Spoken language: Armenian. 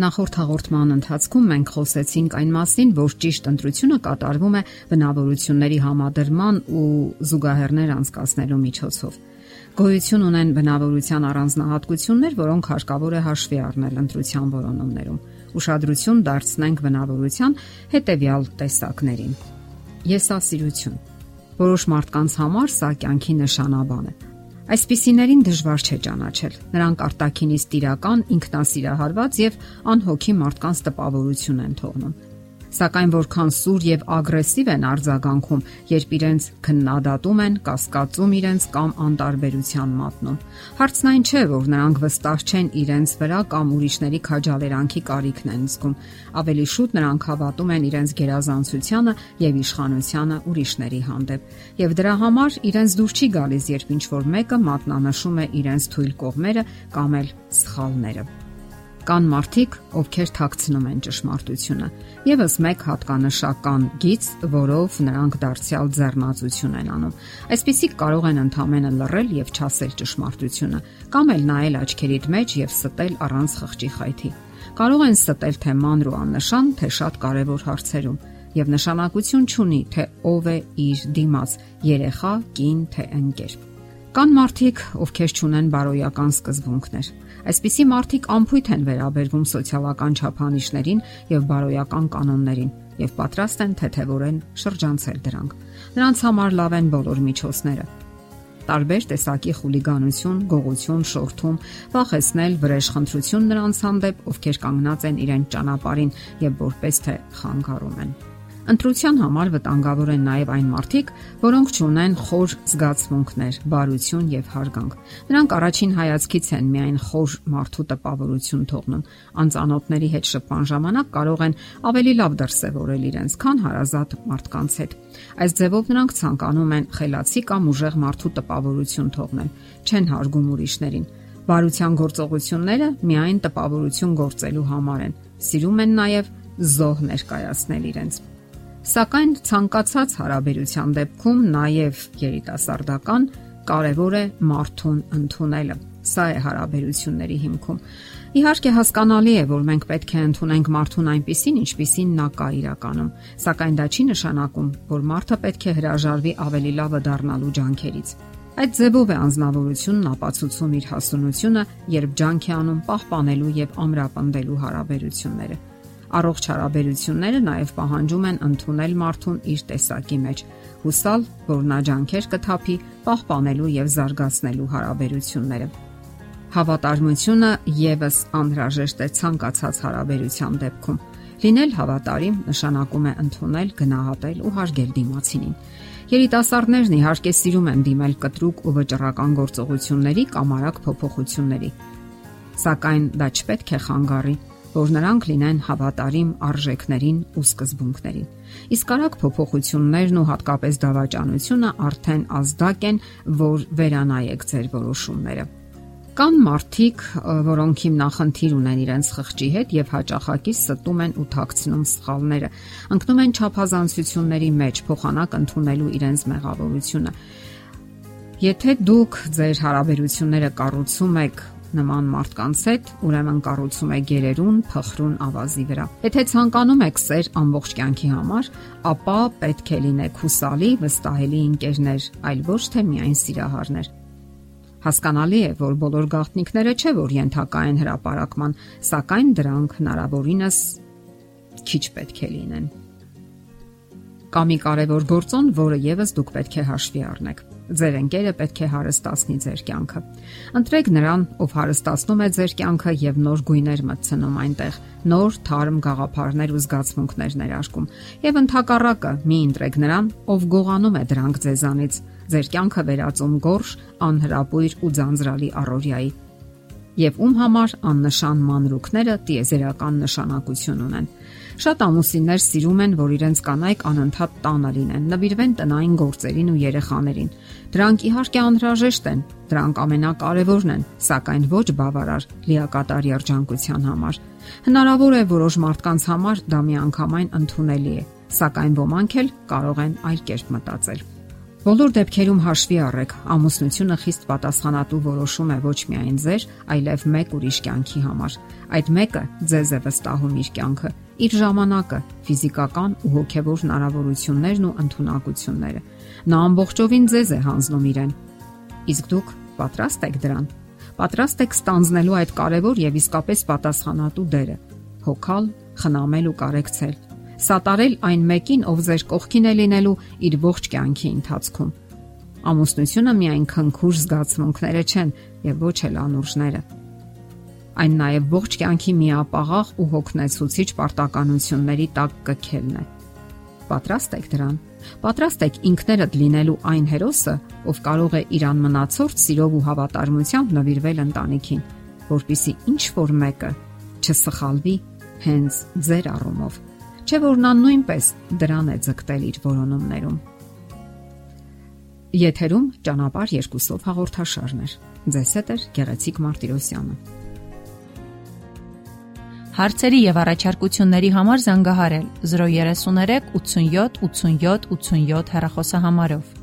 Նախորդ հաղորդման ընթացքում մենք խոսեցինք այն մասին, որ ճիշտ ընտրությունը կատարվում է բնավորությունների համադրման ու զուգահեռներ անցկացնելու միջոցով։ Գոյություն ունեն բնավորության առանձնահատկություններ, որոնք հարկավոր է հաշվի առնել ընտրության որոնումներում։ Ուշադրություն դարձնենք բնավորության հետևյալ տեսակներին։ Եսասիրություն։ Որոշ մարդկանց համար սա կյանքի նշանաբան է Այսպիսիներին դժվար չէ ճանաչել։ Նրանք արտակինից տիրական, ինքնասիրահարված եւ անհոգի մարդկանց տպավորություն են թողնում սակայն որքան սուր եւ ագրեսիվ են արձագանքում, երբ իրենց քննադատում են, կասկածում իրենց կամ անտարբերության մատնում։ Հարցն այն չէ, որ նրանք վստահ չեն իրենց վրա կամ ուրիշների քաջալերանքի կարիքն են զգում։ Ավելի շուտ նրանք հավատում են իրենց գերազանցությանը եւ իշխանությանը ուրիշների հանդեպ։ Եվ դրա համար իրենց դուր չի գալիս, երբ ինչ որ մեկը մատնանշում է իրենց թույլ կողմերը կամ էլ սխալները։ Կան մարդիկ, ովքեր թաքցնում են ճշմարտությունը։ Եվս մեկ հատկանշական գիծ, որով նրանք դարձյալ ձեռնացություն են անում։ Այսպիսիք կարող են ընդհանրապես լռել եւ չասել ճշմարտությունը, կամ էլ նայել աչքերիդ մեջ եւ ստել առանց խղճի խայթի։ Կարող են ստել թե մանր ու աննշան, թե շատ կարևոր հարցերում եւ նշանակություն չունի, թե ով է իր դիմաց՝ երեխա, կին, թե ընկեր։ Կան մարդիկ, ովքեր ճունեն բարոյական սկզբունքներ Այսպիսի մարդիկ ամփույթ են վերաբերվում սոցիալական չափանիշներին եւ բարոյական կանոններին եւ պատրաստ են թեթևորեն շրջանցել դրանք։ Նրանց համար լավ են բոլոր միջոցները տարբեր տեսակի խուլիգանություն, գողություն, շորթում, վախեցնել, վրեժխնդրություն նրանց հանդեպ, ովքեր կանգնած են իրեն ճանապարհին եւ որպես թե խանգարում են։ Ընտրության համար վտանգավոր են նաև այն մարդիկ, որոնք ճունեն խոր զգացմունքներ, բարություն եւ հարգանք։ Նրանք առաջին հայացքից են միայն խոր մարդու տպավորություն թողնում։ Անծանոթների հետ շփման ժամանակ կարող են ավելի լավ դրսևորել իրենց, քան հարազատ մարդկանց հետ։ Այս ձևով նրանք ցանկանում են խելացի կամ ուժեղ մարդու տպավորություն թողնել, չեն հարգում ուրիշներին։ Բարության գործողությունները միայն տպավորություն գործելու համար են։ Սիրում են նաև զոհ ներկայացնել իրենց։ Սակայն ցանկացած հարաբերության դեպքում նաև երիտասարդական կարևոր է մարդուն ընդունելը։ Սա է հարաբերությունների հիմքում։ Իհարկե հասկանալի է, որ մենք պետք է ընդունենք մարդուն այնպիսին, ինչպիսին նա կա իրականում, սակայն դա չի նշանակում, որ մարդը պետք է հրաժարվի ավելի լավը դառնալու ջանքերից։ Այդ ձևով է անznավորությունն ապացուցում իր հասունությունը, երբ ջանք է անում պահպանելու եւ ամրապնդելու հարաբերությունները։ Առողջ հարաբերությունները նաև պահանջում են ընդունել մարդուն իր տեսակի մեջ, հուսալ, որ նա ջանքեր կթափի պահպանելու եւ զարգացնելու հարաբերությունները։ Հավատարմությունը եւս անհրաժեշտ է ցանկացած հարաբերության դեպքում։ Լինել հավատարիմ նշանակում է ընդունել, գնահատել ու հարգել դիմացինին։ Երիտասարդներն իհարկե սիրում են դիմել կտրուկ ու վճռական գործողությունների կամ արագ փոփոխությունների։ Սակայն դա չպետք է խանգարի որ նրանք լինեն հավատարիմ արժեքներին ու սկզբունքներին։ Իսկ արագ փոփոխություններն ու հատկապես դավաճանությունը արդեն ազդակ են, որ վերանայեք ձեր որոշումները։ Կան մարդիկ, որոնք հիմնախնդիր ունեն իրենց խղճի հետ եւ հաճախակի ստում են ու թաքցնում սխալները, ընկնում են չափազանցությունների մեջ, փոխանակ ընդունելու իրենց մեղավորությունը։ Եթե դուք ձեր հարաբերությունները կառուցում եք նման մարդկանց հետ, ուրեմն կառուցում է գերերուն, փխրուն ավազի վրա։ Եթե ցանկանում եք սեր ամբողջ կյանքի համար, ապա պետք է լինեք հուսալի, վստահելի ընկերներ, այլ ոչ թե միայն սիրահարներ։ Հասկանալի է, որ բոլոր գաղտնիքները չէ որ ենթակա են հրաապարակման, սակայն դրանք հնարավորինս քիչ պետք է լինեն։ Կա մի կարևոր գործոն, որը եւս դուք պետք է հաշվի առնեք Ձեր ընկերը պետք է հարստացնի ձեր կյանքը։ Ընտրեք նրան, ով հարստացնում է ձեր կյանքը եւ նոր գույներ մտցնում այնտեղ, նոր թարմ գաղափարներ ու զգացմունքներ ներարկում։ Եվ ընդհակառակը, մի ընտրեք նրան, ով գողանում է դրանք ձեզանից, ձեր կյանքը վերածում գորշ, անհրապույր ու ձանձրալի առօրյայի եւ ում համար աննշան մանրուքները տիեզերական նշանակություն ունեն։ Շատ ամուսիններ սիրում են, որ իրենց կանայք անընդհատ տանը լինեն, նվիրվեն տնային գործերին ու երեխաներին։ Դրանք իհարկե անհրաժեշտ են, դրանք ամենակարևորն են, սակայն ոչ բավարար լիակատար երջանկության համար։ Հնարավոր է որոշ մարդկանց համար դա միանգամայն ընդունելի է, սակայն ոմանք էլ կարող են այլ կերպ մտածել։ Բոլոր դեպքերում հաշվի առեք, ամուսնությունը խիստ պատասխանատու որոշում է ոչ միայն ձեր, այլև մեկ ուրիշ կյանքի համար։ Այդ մեկը ձեզ է վստահում իր կյանքը, իր ժամանակը, ֆիզիկական ու հոգեվոր հնարավորություններն ու ընտունակությունները։ Նա ամբողջովին ձեզ է հանձնում իրեն։ Իսկ դուք պատրաստ եք դրան։ Պատրաստ եք ստանձնելու այդ կարևոր եւ իսկապես պատասխանատու դերը։ Հոգալ, խնամել ու կարեկցել սատարել այն մեկին, ով ձեր կողքին է լինելու իր ողջ կյանքի ընթացքում։ Ամուսնությունը միայն քնքուշ զգացմունքները չեն եւ ոչ էլ անուրջները։ Այն նաև ողջ կյանքի միապաղաղ ու հոգնեցուցիչ պարտականությունների տակ կքելն է։ Պատրաստ եք դրան։ Պատրաստ եք ինքներդ լինելու այն հերոսը, ով կարող է իրան մնացորդ սիրով ու հավատարմությամբ նվիրվել ընտանիքին, որpիսի ինչ որ մեկը չսխալվի հենց ձեր առումով Չէ որ նա նույնպես դրան է ձգտել իր որոնումներում։ Եթերում ճանապար երկուսով հաղորդաշարներ։ Ձեզ հետ է Գեղեցիկ Մարտիրոսյանը։ Հարցերի եւ առաջարկությունների համար զանգահարել 033 87 87 87 հեռախոսահամարով։